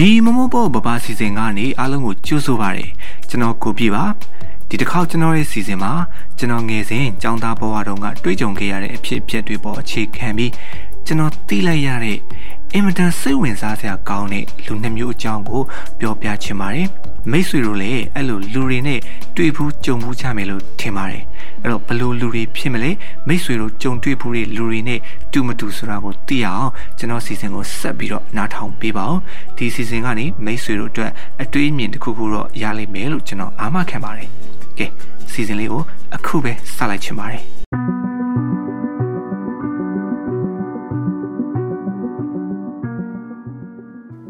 ရီမမပေါ်ပပစီစဉ်ကနေအားလုံးကိုကြိုးဆိုပါရယ်ကျွန်တော်ကိုပြပါဒီတစ်ခေါက်ကျွန်တော်ရဲ့စီစဉ်မှာကျွန်တော်ငယ်စဉ်ចောင်းသားဘဝတုန်းကတွေးကြုံခဲ့ရတဲ့အဖြစ်အပျက်တွေပေါ်အခြေခံပြီးကျွန်တော်သိလိုက်ရတဲ့အင်မတန်စိတ်ဝင်စားစရာကောင်းတဲ့လူနှစ်မျိုးအကြောင်းကိုပြောပြချင်ပါတယ်မိတ်ဆွေတို့လည်းအဲ့လိုလူတွေနဲ့တွေ့ဘူးကြုံဘူးကြမယ်လို့ထင်ပါတယ် အဲ့တော့ဘလို့လူတွေဖြစ်မလဲမိတ်ဆွေတို့ကြုံတွေ့ဘူးတဲ့လူတွေနဲ့တူမတူဆိုတာကိုသိအောင်ကျွန်တော်စီစဉ်ကိုဆက်ပြီးတော့နားထောင်ပေးပါဦးဒီစီစဉ်ကနေမိတ်ဆွေတို့အတွက်အတွေးအမြင်တစ်ခုခုတော့ရလိမ့်မယ်လို့ကျွန်တော်အားမခံပါတယ်ကဲစီစဉ်လေးကိုအခုပဲစလိုက်ချင်ပါတယ်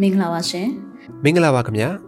မင်္ဂလာပါရှင်မင်္ဂလာပါခင်ဗျာ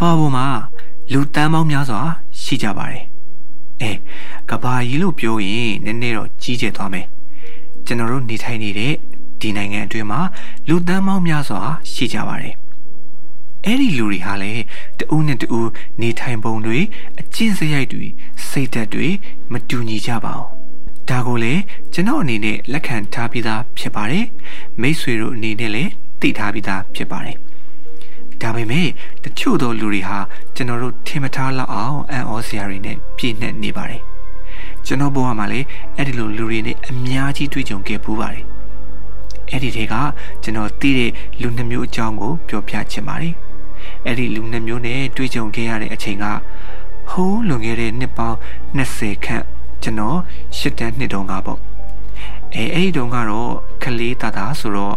ဘာပေါ်မှာလူတန်းပေါင်းများစွာရှိကြပါတယ်။အဲကဘာကြီးလို့ပြောရင်နည်းနည်းတော့ကြီးကျယ်သွားမယ်။ကျွန်တော်တို့နေထိုင်နေတဲ့ဒီနိုင်ငံအတွင်းမှာလူတန်းပေါင်းများစွာရှိကြပါတယ်။အဲ့ဒီလူတွေဟာလည်းတဦးနဲ့တဦးနေထိုင်ပုံတွေအကျင့်စရိုက်တွေစိတ်ဓာတ်တွေမတူညီကြပါဘူး။ဒါကိုလည်းကျွန်တော်အနေနဲ့လက်ခံထားပြီးသားဖြစ်ပါတယ်။မိတ်ဆွေတို့အနေနဲ့လည်းသိထားပြီးသားဖြစ်ပါတယ်။ ဒါပေမဲ့တချို့သောလူတွေဟာကျွန်တော်တို့ထင်မထားလောက်အောင်အံ့ဩစရာတွေနဲ့ပြည့်နှက်နေပါတယ်ကျွန်တော်ဘဝမှာလည်းအဲ့ဒီလိုလူတွေနဲ့အများကြီးတွေ့ကြုံခဲ့ပူးပါတယ်အဲ့ဒီတွေကကျွန်တော်သိတဲ့လူနှမျိုးအကြောင်းကိုပြောပြချင်ပါတယ်အဲ့ဒီလူနှမျိုးနဲ့တွေ့ကြုံခဲ့ရတဲ့အချိန်ကဟိုးလွန်ခဲ့တဲ့နှစ်ပေါင်း20ခန့်ကျွန်တော်ရှစ်တန်းနှစ်တုန်းကပေါ့အဲအဲ့ဒီတုန်းကတော့ကလေးတတာဆိုတော့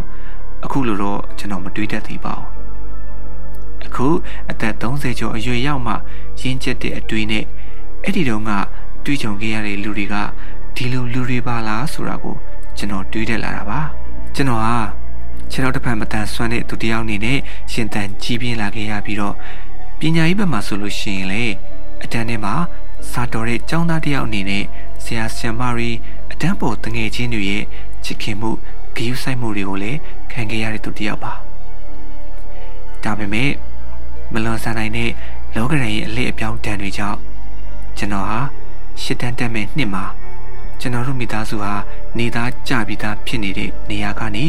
အခုလိုတော့ကျွန်တော်မတွေးတတ်သေးပါဘူး အခုအသက်30ကျော်အရွယ်ရောက်မှရင်းကျက်တဲ့အတွေ့နဲ့အဲ့ဒီတုန်းကတွေးကြုံခဲ့ရတဲ့လူတွေကဒီလိုလူတွေပါလားဆိုတာကိုကျွန်တော်တွေးတက်လာတာပါကျွန်တော်ဟာခြေတော်တစ်ဖက်မတန်ဆွမ်းတဲ့သူတယောက်အနေနဲ့ရှင်တန်ကြီးပြင်းလာခဲ့ရပြီးတော့ပညာရေးဘက်မှာဆိုလို့ရှိရင်လေအတန်းထဲမှာစာတော်တဲ့ចောင်းသားတယောက်အနေနဲ့ဆရာဆရာမတွေအတန်းပေါ်တငယ်ချင်းတွေရဲ့ချစ်ခင်မှုဂရုစိုက်မှုတွေကိုလည်းခံခဲ့ရတဲ့သူတယောက်ပါဒါပေမဲ့ မလွန်ဆန်နိုင်တဲ့လောကရန်ရဲ့အလေးအပြောင်းတန်တွေကြောင့်ကျွန်တော်ဟာရှစ်တန်းတက်မဲ့နှစ်မှာကျွန်တော်တို့မိသားစုဟာနေသားကြပြီးသားဖြစ်နေတဲ့နေရာကနေ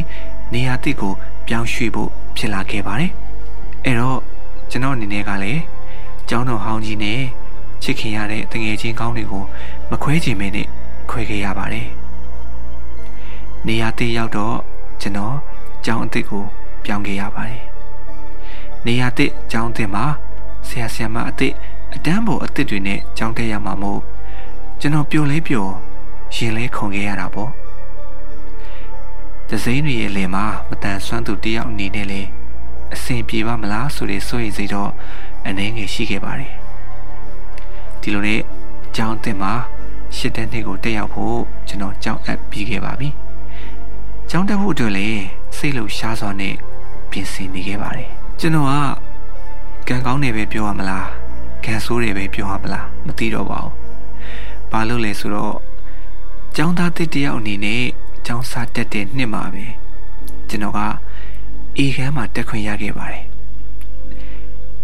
နေရာတိတ်ကိုပြောင်းရွှေ့ဖို့ဖြစ်လာခဲ့ပါတယ်။အဲ့တော့ကျွန်တော်အနေနဲ့ကလည်းကျောင်းတော်ဟောင်းကြီးနဲ့ချစ်ခင်ရတဲ့တငယ်ချင်းကောင်းတွေကိုမခွဲချင်မဲနဲ့ခွဲခဲ့ရပါတယ်။နေရာတိတ်ရောက်တော့ကျွန်တော်ကျောင်းအစ်စ်ကိုပြောင်းခဲ့ရပါတယ် နေရာတစ်ကျောင်းတင်မှာဆရာဆရာမအစ်စ်အတန်းပေါ်အစ်စ်တွေနဲ့ကျောင်းတက်ရမှာမို့ကျွန်တော်ပျော်လဲပျော်ရင်လဲခုန်ခဲ့ရတာပေါ့ဒဇိန်းတွေရဲ့လင်မှာမတန်ဆွမ်းသူတယောက်အနေနဲ့လဲအဆင်ပြေပါမလားဆိုတဲ့စိုးရိမ်စိတ်တော့အနေငယ်ရှိခဲ့ပါတယ်ဒီလိုနဲ့ကျောင်းတင်မှာရှစ်တန်းနှစ်ကိုတက်ရောက်ဖို့ကျွန်တော်ကြောင်းအပ်ပြီးခဲ့ပါပြီကျောင်းတက်ဖို့အတွက်လည်းစိတ်လှရှားစွာနဲ့ပြင်ဆင်နေခဲ့ပါတယ် ကျွန်တော်ကကံကောင်းနေပဲပြောရမလားကံဆိုးတွေပဲပြောရမလားမသိတော့ပါဘူးဘာလို့လဲဆိုတော့ကျောင်းသားတစ်တယောက်အနေနဲ့ကျောင်းစာတက်တဲ့နှစ်မှာပဲကျွန်တော်ကအေခန်းမှာတက်ခွင့်ရခဲ့ပါတယ်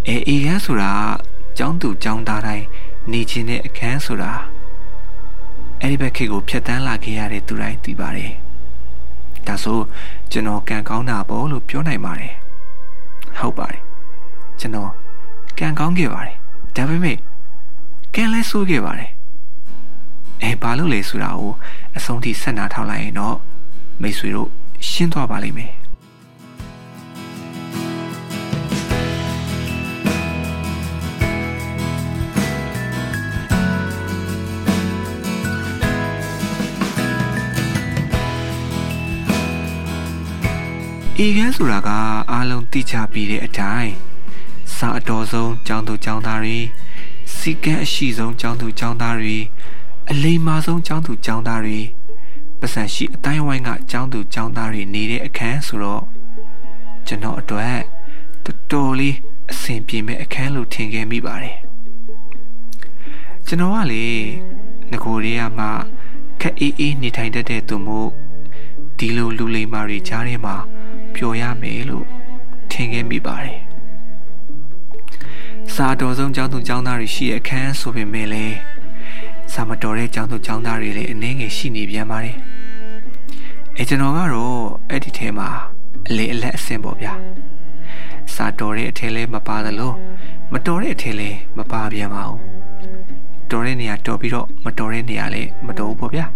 အဲအေခန်းဆိုတာကျောင်းသူကျောင်းသားတိုင်းနေခြင်းတဲ့အခန်းဆိုတာအဲ့ဒီဘက်ခေတ်ကိုဖျက်တမ်းလာခဲ့ရတဲ့သူတိုင်းသိပါတယ်ဒါဆိုကျွန်တော်ကံကောင်းတာပေါ့လို့ပြောနိုင်ပါတယ် ဟုတ်ပါတယ်ကျွန်တော်ကံကောင်းခဲ့ပါတယ်ဒါပေမဲ့ကံလဲဆိုးခဲ့ပါတယ်အဲဘာလို့လဲဆိုတာကိုအဆုံးထိဆက်နာထောက်လိုက်ရင်တော့မိတ်ဆွေတို့ရှင်းသွားပါလိမ့်မယ်အေခန်းဆိုတာက အားလုံးသိကြပြီးတဲ့အတိုင်းစာအတော်ဆုံးကျောင်းသူကျောင်းသားတွေစီကံအရှိဆုံးကျောင်းသူကျောင်းသားတွေအလိမ္မာဆုံးကျောင်းသူကျောင်းသားတွေပတ်စံရှိအတိုင်းဝိုင်းကကျောင်းသူကျောင်းသားတွေနေတဲ့အခန်းဆိုတော့ကျွန်တော်အတွက်တော်တော်လေးအဆင်ပြေမဲ့အခန်းလို့ထင်ခဲ့မိပါတယ်ကျွန်တော်ကလေငကိုတွေကမှခက်အေးအေးနေထိုင်တတ်တဲ့သူမို့ဒီလိုလူလိမ္မာတွေကြားထဲမှာပျော်ရမယ်လို့ ထင်ခဲ့မိပါတယ်စာတော်ဆုံးကျောင်းသူကျောင်းသားတွေရှိတဲ့အခန်းဆိုပေမဲ့လည်းစာမတော်တဲ့ကျောင်းသူကျောင်းသားတွေလည်းအနည်းငယ်ရှိနေပြန်ပါတယ်အဲကျွန်တော်ကတော့အဲ့ဒီထဲမှာအလေအလက်အဆင်ပေါ့ဗျာစာတော်တဲ့အထဲလဲမပါသလိုမတော်တဲ့အထဲလဲမပါပြန်ပါဘူးတော်တဲ့နေရာတော်ပြီးတော့မတော်တဲ့နေရာလည်းမတော်ဘူးပေါ့ဗျာ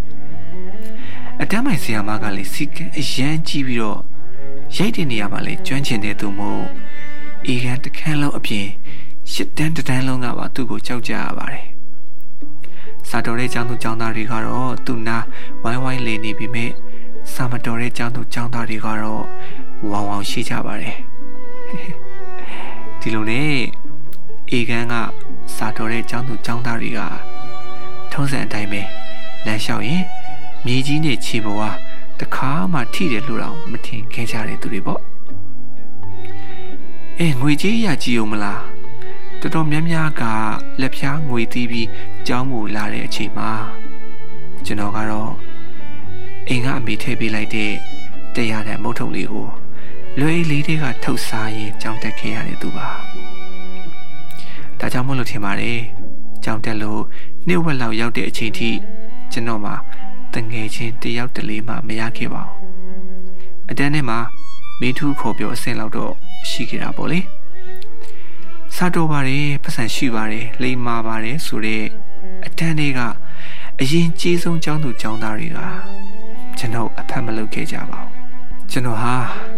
အတမ်းမိုင်ဆီယာမကလည်းစီကအရန်ကြီးပြီးတော့ ရိုက်တဲ့နေရာမှာလည်းကျွမ်းကျင်တဲ့သူမို့အေကန်တခန်းလုံးအပြင်ရှစ်တန်းတန်းလုံးကပါသူ့ကိုကြောက်ကြရပါတယ်စာတော်တဲ့ကျောင်းသူကျောင်းသားတွေကတော့သူ့နာဝိုင်းဝိုင်းလေနေပြီးမြဲစာမတော်တဲ့ကျောင်းသူကျောင်းသားတွေကတော့ဝောင်ဝောင်ရှိကြပါတယ်ဒီလိုနဲ့အေကန်ကစာတော်တဲ့ကျောင်းသူကျောင်းသားတွေကထုံးစံအတိုင်းပဲလမ်းလျှောက်ရင်မြေကြီးနဲ့ခြေပေါ်က တခါမှထိတယ်လို့တော့မထင်ခဲ့ကြတဲ့သူတွေပေါ့အဲငွေကြီးရကြည့်အောင်မလားတော်တော်များများကလက်ဖြားငွေသီးပြီးကျောင်းကိုလာတဲ့အချိန်မှာကျွန်တော်ကတော့အိမ်ကအမေထည့်ပေးလိုက်တဲ့တရားတဲ့မုတ်ထုပ်လေးကိုလွယ်လေးတွေကထုတ်စားရင်ကြောင်းတက်ခဲ့ရတဲ့သူပါဒါကြောင့်မို့လို့ထင်ပါတယ်ကြောင်းတက်လို့နှစ်ဝက်လောက်ရောက်တဲ့အချိန်ထိကျွန်တော်မှာ တငယ်ချင်းတယောက်တလေမှမရခဲ့ပါဘူးအတန်းထဲမှာမင်းထူးခေါ်ပြောအဆင့်လောက်တော့ရှိခဲ့တာပေါ့လေစားတော်ပါတယ်ပတ်စံရှိပါတယ်လိမ္မာပါတယ်ဆိုတဲ့အတန်းတွေကအရင်ကြီးဆုံးចောင်းသူចောင်းသားတွေကကျွန်တော်အဖက်မလုပ်ခဲ့ကြပါဘူးကျွန်တော်ဟာ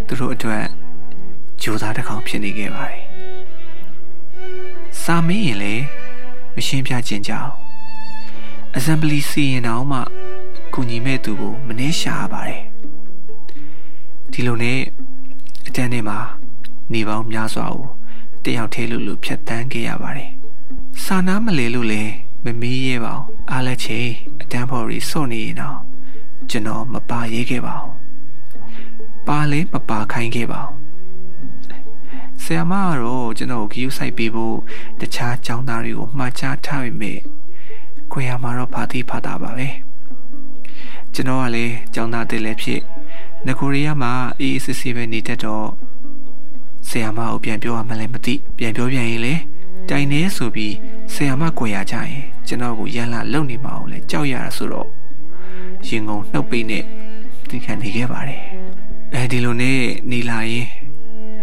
သူတို့အတွက်ကြိုးစားတစ်ခေါက်ဖြစ်နေခဲ့ပါတယ်စာမင်းရင်လည်းမရှင်းပြခြင်းကြောင့် assembly စီရင်အောင်မှ ကူညီမဲ့သူကိုမနှဲရှာရပါတယ်ဒီလိုနဲ့အတန်းထဲမှာနေပေါင်းများစွာကိုတယောက်သေးလို့လို့ဖြတ်တန်းခဲ့ရပါတယ်စာနာမလေလို့လည်းမမီးရဲပါဘူးအားလက်ချေအတန်းဖော်ရီစွန့်နေရင်တော့ကျွန်တော်မပါရေးခဲ့ပါဘူးပါလေမပါခိုင်းခဲ့ပါဘူးဆရာမကတော့ကျွန်တော်ကိုဂီယူဆိုင်ပေးဖို့တခြားចောင်းသားတွေကိုမှားချထားပေမဲ့ကိုရမှာတော့ဖာတိဖာတာပါပဲ ကျွန်တော်ကလည်းចောင်းသားတစ်လည်းဖြစ်ငကိုရီးယားမှာအေးအေးဆေးဆေးပဲနေတတ်တော့ဆရာမကိုပြန်ပြောရမှလည်းမသိပြန်ပြောပြန်ရင်လေတိုင်နေဆိုပြီးဆရာမကိုရကြရင်ကျွန်တော်ကိုရန်လာလုံနေမှာကိုလည်းကြောက်ရတာဆိုတော့ရင်ကုန်နှုတ်ပိတ်နဲ့ဒီခံနေခဲ့ပါတယ်အဲဒီလိုနဲ့နေလာရင်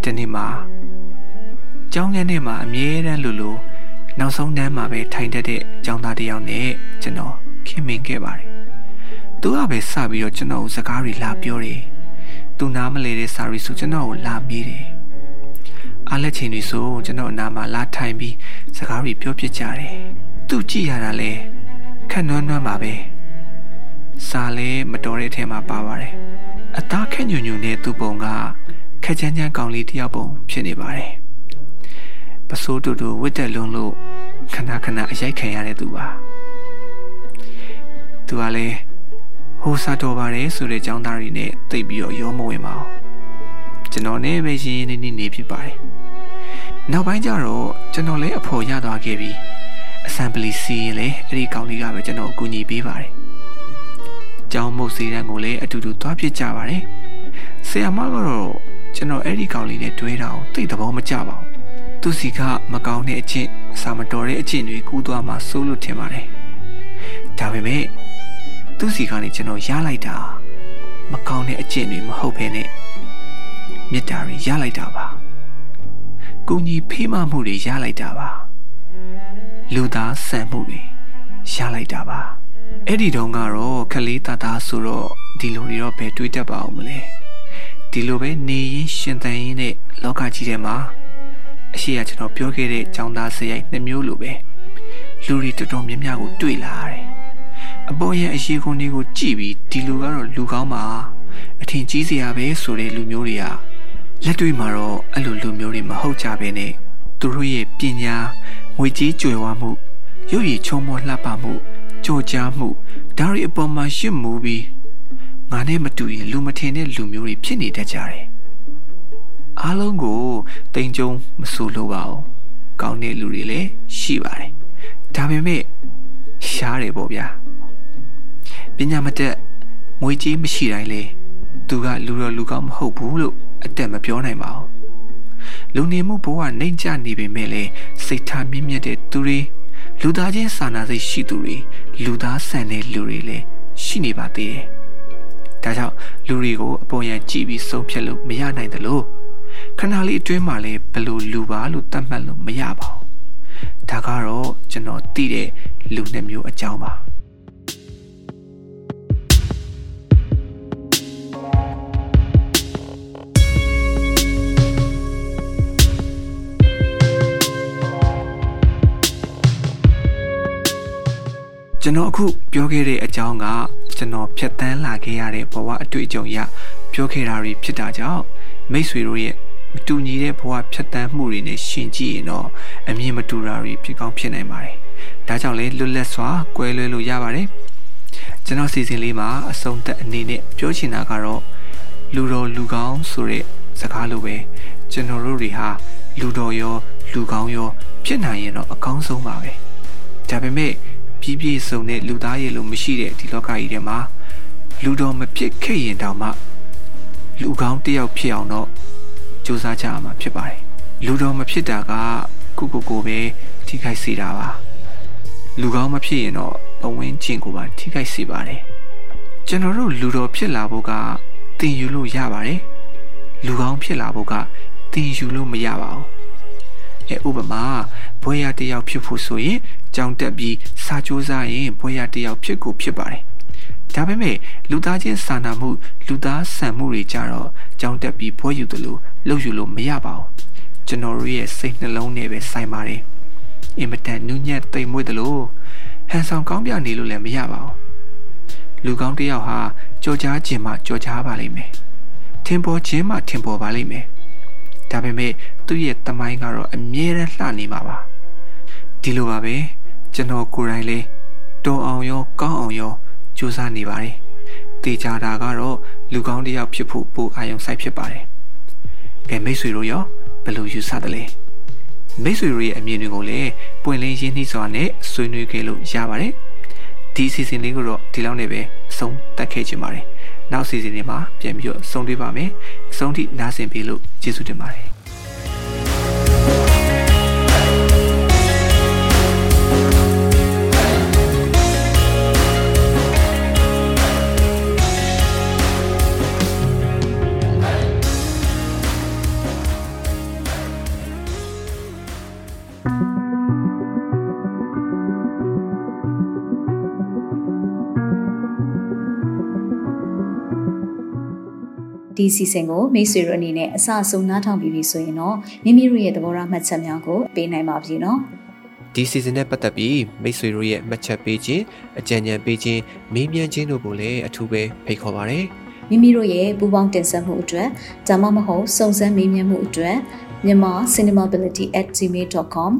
ဒီနေ့မှာကျောင်းခန်းထဲမှာအမြဲတမ်းလူလူနောက်ဆုံးတန်းမှာပဲထိုင်တတ်တဲ့ကျောင်းသားတစ်ယောက်နဲ့ကျွန်တော်ခင်မင်ခဲ့ပါတယ်။ သူကပဲစပြီးတော့ကျွန်တော်ကိုစကားတွေလာပြောတယ်။သူနားမလဲတဲ့စာရီဆိုကျွန်တော်ကိုလာမေးတယ်။အားလက်ချိန်တွေဆိုကျွန်တော်အနားမှာလာထိုင်ပြီးစကားတွေပြောပြကြတယ်။သူကြည့်ရတာလဲခက်နွမ်းနွမ်းပါပဲ။စာလဲမတော်တဲ့အထက်မှာပါပါတယ်။အသားခက်ညွညွနဲ့သူ့ပုံကခက်ချမ်းချမ်းကောင်လေးတယောက်ပုံဖြစ်နေပါတယ်။ပစိုးတူတူဝစ်တက်လုံးလို့ခဏခဏအရိုက်ခံရတဲ့သူပါသူကလည်း ဟိုစားတော်ပါတယ်ဆိုတဲ့ចောင်းသားတွေနဲ့တိတ်ပြီးတော့ရောမဝင်ပါဘူးကျွန်တော်နဲ့ပဲရင်းရင်းနှီးနှီးနေဖြစ်ပါတယ်နောက်ပိုင်းကျတော့ကျွန်တော်လည်းအဖို့ရသွားခဲ့ပြီး assembly စီရင်လေအဲ့ဒီကောင်လေးကပဲကျွန်တော်အကူအညီပေးပါတယ်ကျောင်းမုတ်စီတန်းကိုလည်းအတူတူသွားပြစ်ကြပါတယ်ဆရာမကတော့ကျွန်တော်အဲ့ဒီကောင်လေးနဲ့တွဲတာကိုသိတဲ့ဘောမကျပါဘူးသူစီကမကောင်းတဲ့အကျင့်စာမတော်တဲ့အကျင့်တွေကူးသွားမှစိုးလို့ထင်ပါတယ်ဒါပေမဲ့ သူစီကနေကျွန်တော်ရလိုက်တာမကောင်းတဲ့အကျင့်တွေမဟုတ်ဘဲနဲ့မေတ္တာတွေရလိုက်တာပါကုညီဖေးမမှုတွေရလိုက်တာပါလူသားဆန်မှုတွေရလိုက်တာပါအဲ့ဒီတုန်းကတော့ခလေးတသားဆိုတော့ဒီလိုတွေတော့ဘယ်တွေးတတ်ပါအောင်မလဲဒီလိုပဲနေရင်ရှင်သန်ရင်းနဲ့လောကကြီးထဲမှာအရှိကကျွန်တော်ပြောခဲ့တဲ့ចောင်းသားစရိုက်နှစ်မျိုးလိုပဲလူတွေတော်တော်များများကိုတွေ့လာရတယ် အပေါ်ရဲ့အရှိကုန်းတွေကိုကြည့်ပြီးဒီလူကတော့လူကောင်းပါအထင်ကြီးစရာပဲဆိုတဲ့လူမျိုးတွေကလက်တွေ့မှာတော့အဲ့လိုလူမျိုးတွေမဟုတ်ကြဘဲနဲ့သူတို့ရဲ့ပညာငွေကြေးကြွယ်ဝမှုရုပ်ရည်ချုံမောလှပမှုကြော်ကြားမှုဒါတွေအပေါ်မှာရှစ်မူပြီးငါနဲ့မတူရင်လူမထင်တဲ့လူမျိုးတွေဖြစ်နေတတ်ကြတယ်အားလုံးကိုတိမ်ကြုံမဆူလို့ပါဘူးကောင်းတဲ့လူတွေလည်းရှိပါတယ်ဒါပေမဲ့ရှားတယ်ပေါ့ဗျာ ပညာမတက်ငွေကြေးမရှိတိုင်းလေသူကလူတော်လူကောင်းမဟုတ်ဘူးလို့အတက်မပြောနိုင်ပါဘူးလူနေမှုဘဝနှိမ့်ချနေပေမဲ့လည်းစိတ်ထားမြင့်မြတ်တဲ့သူတွေလူသားချင်းစာနာစိတ်ရှိသူတွေလူသားဆန်တဲ့လူတွေလည်းရှိနေပါသေးတယ်ဒါကြောင့်လူတွေကိုအပေါ်ယံကြည့်ပြီးဆုံးဖြတ်လို့မရနိုင်တယ်လို့ခဏလေးအတွင်းမှာလည်းဘယ်လိုလူပါလို့သတ်မှတ်လို့မရပါဘူးဒါကတော့ကျွန်တော်သိတဲ့လူနှစ်မျိုးအကြောင်းပါ ကျွန်တော်အခုပြောခဲ့တဲ့အကြောင်းကကျွန်တော်ဖြတ်တန်းလာခဲ့ရတဲ့ဘဝအတွေ့အကြုံရပြောခဲ့တာတွေဖြစ်တာကြောင့်မိတ်ဆွေတို့ရဲ့မတူညီတဲ့ဘဝဖြတ်တန်းမှုတွေနဲ့ရှင်ကြည့်ရင်တော့အမြင်မတူတာတွေဖြစ်ကောင်းဖြစ်နိုင်ပါတယ်။ဒါကြောင့်လေလွတ်လပ်စွာကွဲလွဲလို့ရပါတယ်။ကျွန်တော်စီစဉ်လေးမှာအဆုံးသက်အနေနဲ့ပြောချင်တာကတော့လူတော်လူကောင်းဆိုတဲ့စကားလိုပဲကျွန်တော်တို့တွေဟာလူတော်ရောလူကောင်းရောဖြစ်နိုင်ရင်တော့အကောင်းဆုံးပါပဲ။ဒါပေမဲ့ ပြည့်ပြည့်စုံတဲ့လူသားရည်လို့မရှိတဲ့ဒီလောကကြီးထဲမှာလူတော်မဖြစ်ခဲ့ရင်တောင်မှလူကောင်းတယောက်ဖြစ်အောင်တော့စူးစမ်းကြရမှာဖြစ်ပါတယ်လူတော်မဖြစ်တာကကုကုကိုပဲထိခိုက်စေတာပါလူကောင်းမဖြစ်ရင်တော့ပဝင်းကျင်ကိုပါထိခိုက်စေပါတယ်ကျွန်တော်တို့လူတော်ဖြစ်လာဖို့ကတင်ယူလို့ရပါတယ်လူကောင်းဖြစ်လာဖို့ကတင်ယူလို့မရပါဘူးအဲဥပမာဘွဲရတယောက်ဖြစ်ဖို့ဆိုရင် ကြောင်တက်ပြီးစာကြိုးစားရင်ဘွဲရတယောက်ဖြစ်ကိုဖြစ်ပါတယ်ဒါပေမဲ့လူသားချင်းစာနာမှုလူသားဆန်မှုတွေကြတော့ကြောင်းတက်ပြီးဘွဲယူတယ်လို့လှုပ်ယူလို့မရပါဘူးကျွန်တော်တို့ရဲ့စိတ်နှလုံးနဲ့ပဲဆိုင်ပါတယ်အင်မတန်နူးညံ့တိမ်မွေ့တယ်လို့ဟန်ဆောင်ကောင်းပြနေလို့လည်းမရပါဘူးလူကောင်းတစ်ယောက်ဟာကြော်ကြားခြင်းမှကြော်ကြားပါလိမ့်မယ်ထင်ပေါ်ခြင်းမှထင်ပေါ်ပါလိမ့်မယ်ဒါပေမဲ့သူ့ရဲ့တမိုင်းကတော့အမြဲတမ်းလှနေမှာပါဒီလိုပါပဲ ကျွန်တော်ကိုယ်တိုင်လေးတော်အောင်ရောကောင်းအောင်ရောကြိုးစားနေပါတယ်။တေချာတာကတော့လူကောင်းတစ်ယောက်ဖြစ်ဖို့ပိုအာရုံစိုက်ဖြစ်ပါတယ်။ကဲမိတ်ဆွေတို့ရောဘယ်လိုယူဆသလဲ။မိတ်ဆွေတို့ရဲ့အမြင်တွေကိုလည်းပွင့်လင်းရင်းနှီးစွာနဲ့ဆွေးနွေးခဲ့လို့ရပါတယ်။ဒီအစီအစဉ်လေးကိုတော့ဒီလောက်နဲ့ပဲအဆုံးသတ်ခဲ့ချင်ပါတယ်။နောက်အစီအစဉ်တွေမှာပြန်ပြီးတော့ဆုံတွေ့ပါမယ်။အဆုံးထိနားဆင်ပေးလို့ကျေးဇူးတင်ပါတယ်။။ ဒီစီစဉ်ကိုမိတ်ဆွေတို့အနေနဲ့အစအဆုံးနားထောင်ပြီးပြီဆိုရင်တော့မိမိတို့ရဲ့သဘောထားမှတ်ချက်များကိုပေးနိုင်ပါပြီနော်။ဒီစီဇန်နဲ့ပတ်သက်ပြီးမိတ်ဆွေတို့ရဲ့မှတ်ချက်ပေးခြင်းအကြံဉာဏ်ပေးခြင်းမေးမြန်းခြင်းတို့ကိုလည်းအထူးပဲဖိတ်ခေါ်ပါရစေမိမိတို့ရဲ့ပူပေါင်းတင်ဆက်မှုအတွက်ဒါမှမဟုတ်စုံစမ်းမေးမြန်းမှုအတွက်မြန်မာ cinemability@gmail.com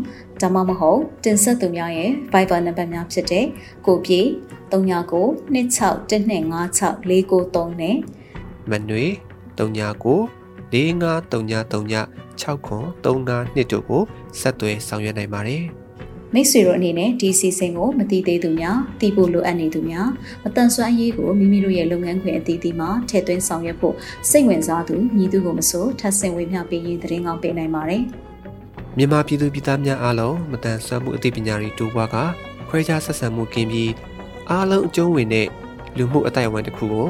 ဒါမှမဟုတ်တင်ဆက်သူများရဲ့ Viber နံပါတ်များဖြစ်တဲ့ကိုပြေ39 26125649နဲ့။မနွေ 39 453939 6939တို့ကိုဆက်သွယ်ဆောင်ရွက်နိုင်ပါတယ်။မိတ်ဆွေတို့အနေနဲ့ဒီစီစဉ်ကိုမတိသေးသူများတည်ဖို့လိုအပ်နေသူများမတန်ဆွမ်းအရေးကိုမိမိတို့ရဲ့လုပ်ငန်းခွင်အသီးသီးမှာထည့်သွင်းဆောင်ရွက်ဖို့စိတ်ဝင်စားသူညီသူကိုမဆိုထပ်ဆင့်ဝေမျှပေးရင်သတင်းကောင်းပေးနိုင်ပါတယ်။မြန်မာပြည်သူပြည်သားများအားလုံးမတန်ဆွမ်းမှုအသိပညာတွေတိုးပွားကခွဲခြားဆက်ဆံမှုကင်းပြီးအားလုံးအကျုံးဝင်တဲ့လူမှုအတိုင်းအဝန်တစ်ခုကို